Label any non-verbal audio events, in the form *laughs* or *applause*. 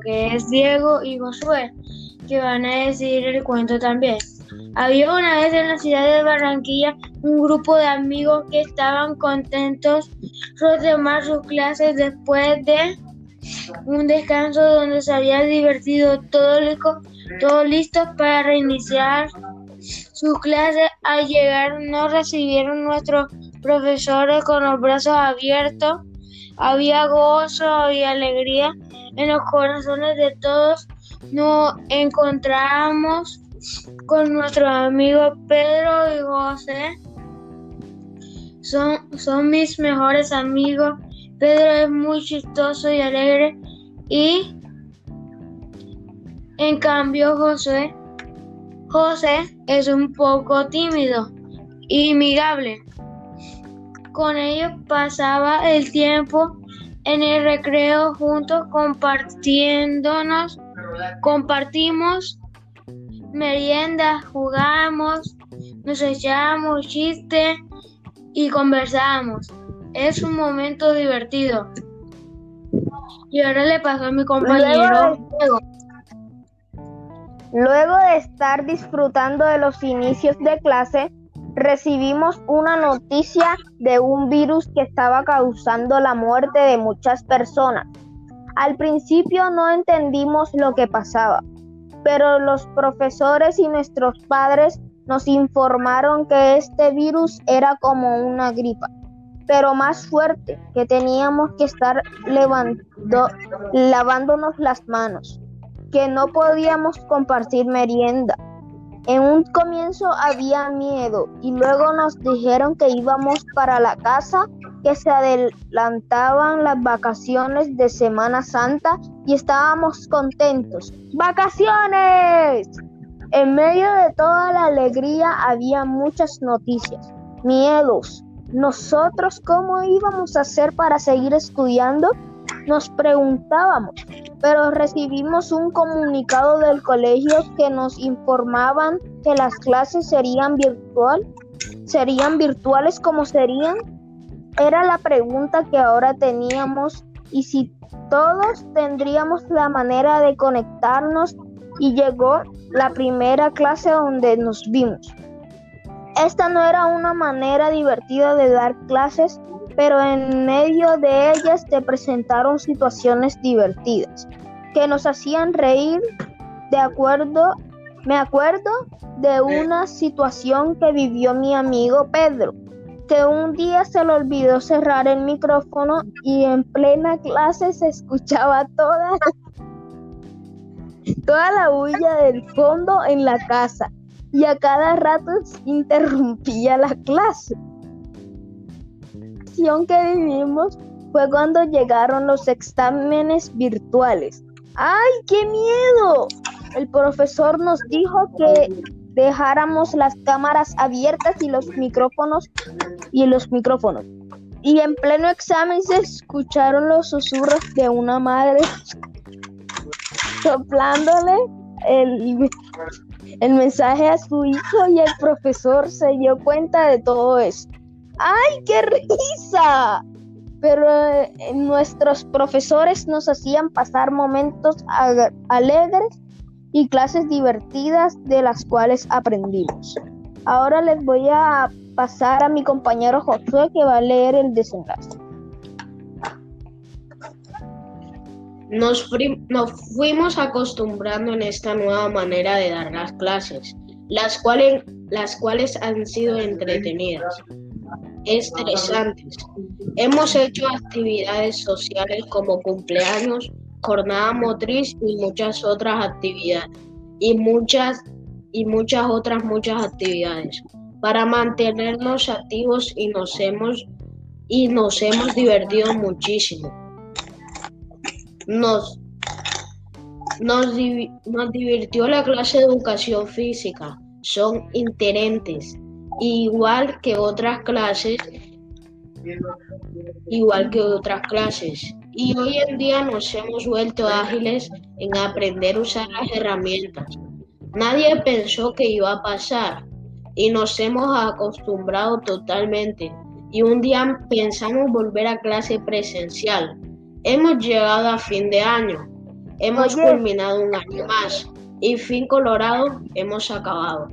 que es Diego y Josué, que van a decir el cuento también. Había una vez en la ciudad de Barranquilla un grupo de amigos que estaban contentos por tomar sus clases después de un descanso donde se había divertido todo, todo listo para reiniciar sus clases. Al llegar nos recibieron nuestros profesores con los brazos abiertos. Había gozo, había alegría en los corazones de todos. Nos encontramos con nuestros amigos Pedro y José. Son, son mis mejores amigos. Pedro es muy chistoso y alegre y en cambio José, José es un poco tímido y amigable. Con ellos pasaba el tiempo en el recreo juntos compartiéndonos, compartimos meriendas, jugamos, nos echábamos chistes y conversábamos. Es un momento divertido. Y ahora le pasó a mi compañero. Luego de estar disfrutando de los inicios de clase, recibimos una noticia de un virus que estaba causando la muerte de muchas personas. Al principio no entendimos lo que pasaba, pero los profesores y nuestros padres nos informaron que este virus era como una gripa, pero más fuerte, que teníamos que estar lavándonos las manos, que no podíamos compartir merienda, en un comienzo había miedo y luego nos dijeron que íbamos para la casa, que se adelantaban las vacaciones de Semana Santa y estábamos contentos. ¡Vacaciones! En medio de toda la alegría había muchas noticias, miedos. Nosotros, ¿cómo íbamos a hacer para seguir estudiando? Nos preguntábamos, pero recibimos un comunicado del colegio que nos informaban que las clases serían virtual, serían virtuales como serían. Era la pregunta que ahora teníamos y si todos tendríamos la manera de conectarnos y llegó la primera clase donde nos vimos. Esta no era una manera divertida de dar clases, pero en medio de ellas te presentaron situaciones divertidas que nos hacían reír. De acuerdo, me acuerdo de una situación que vivió mi amigo Pedro, que un día se le olvidó cerrar el micrófono y en plena clase se escuchaba toda, *laughs* toda la bulla del fondo en la casa y a cada rato interrumpía la clase que vivimos fue cuando llegaron los exámenes virtuales. ¡Ay, qué miedo! El profesor nos dijo que dejáramos las cámaras abiertas y los micrófonos y los micrófonos. Y en pleno examen se escucharon los susurros de una madre soplándole el, el mensaje a su hijo y el profesor se dio cuenta de todo esto. ¡Ay, qué risa! Pero eh, nuestros profesores nos hacían pasar momentos alegres y clases divertidas de las cuales aprendimos. Ahora les voy a pasar a mi compañero Josué que va a leer el desenlace. Nos, nos, fuimos acostumbrando en esta nueva manera de dar las clases, las cuales, las cuales han sido entretenidas estresantes. Hemos hecho actividades sociales como cumpleaños, jornada motriz y muchas otras actividades y muchas y muchas otras muchas actividades para mantenernos activos y nos hemos y nos hemos divertido muchísimo. Nos nos, nos divirtió la clase de educación física. Son interentes igual que otras clases, igual que otras clases. Y hoy en día nos hemos vuelto ágiles en aprender a usar las herramientas. Nadie pensó que iba a pasar y nos hemos acostumbrado totalmente. Y un día pensamos volver a clase presencial. Hemos llegado a fin de año Hemos culminado un año más y fin colorado hemos acabado.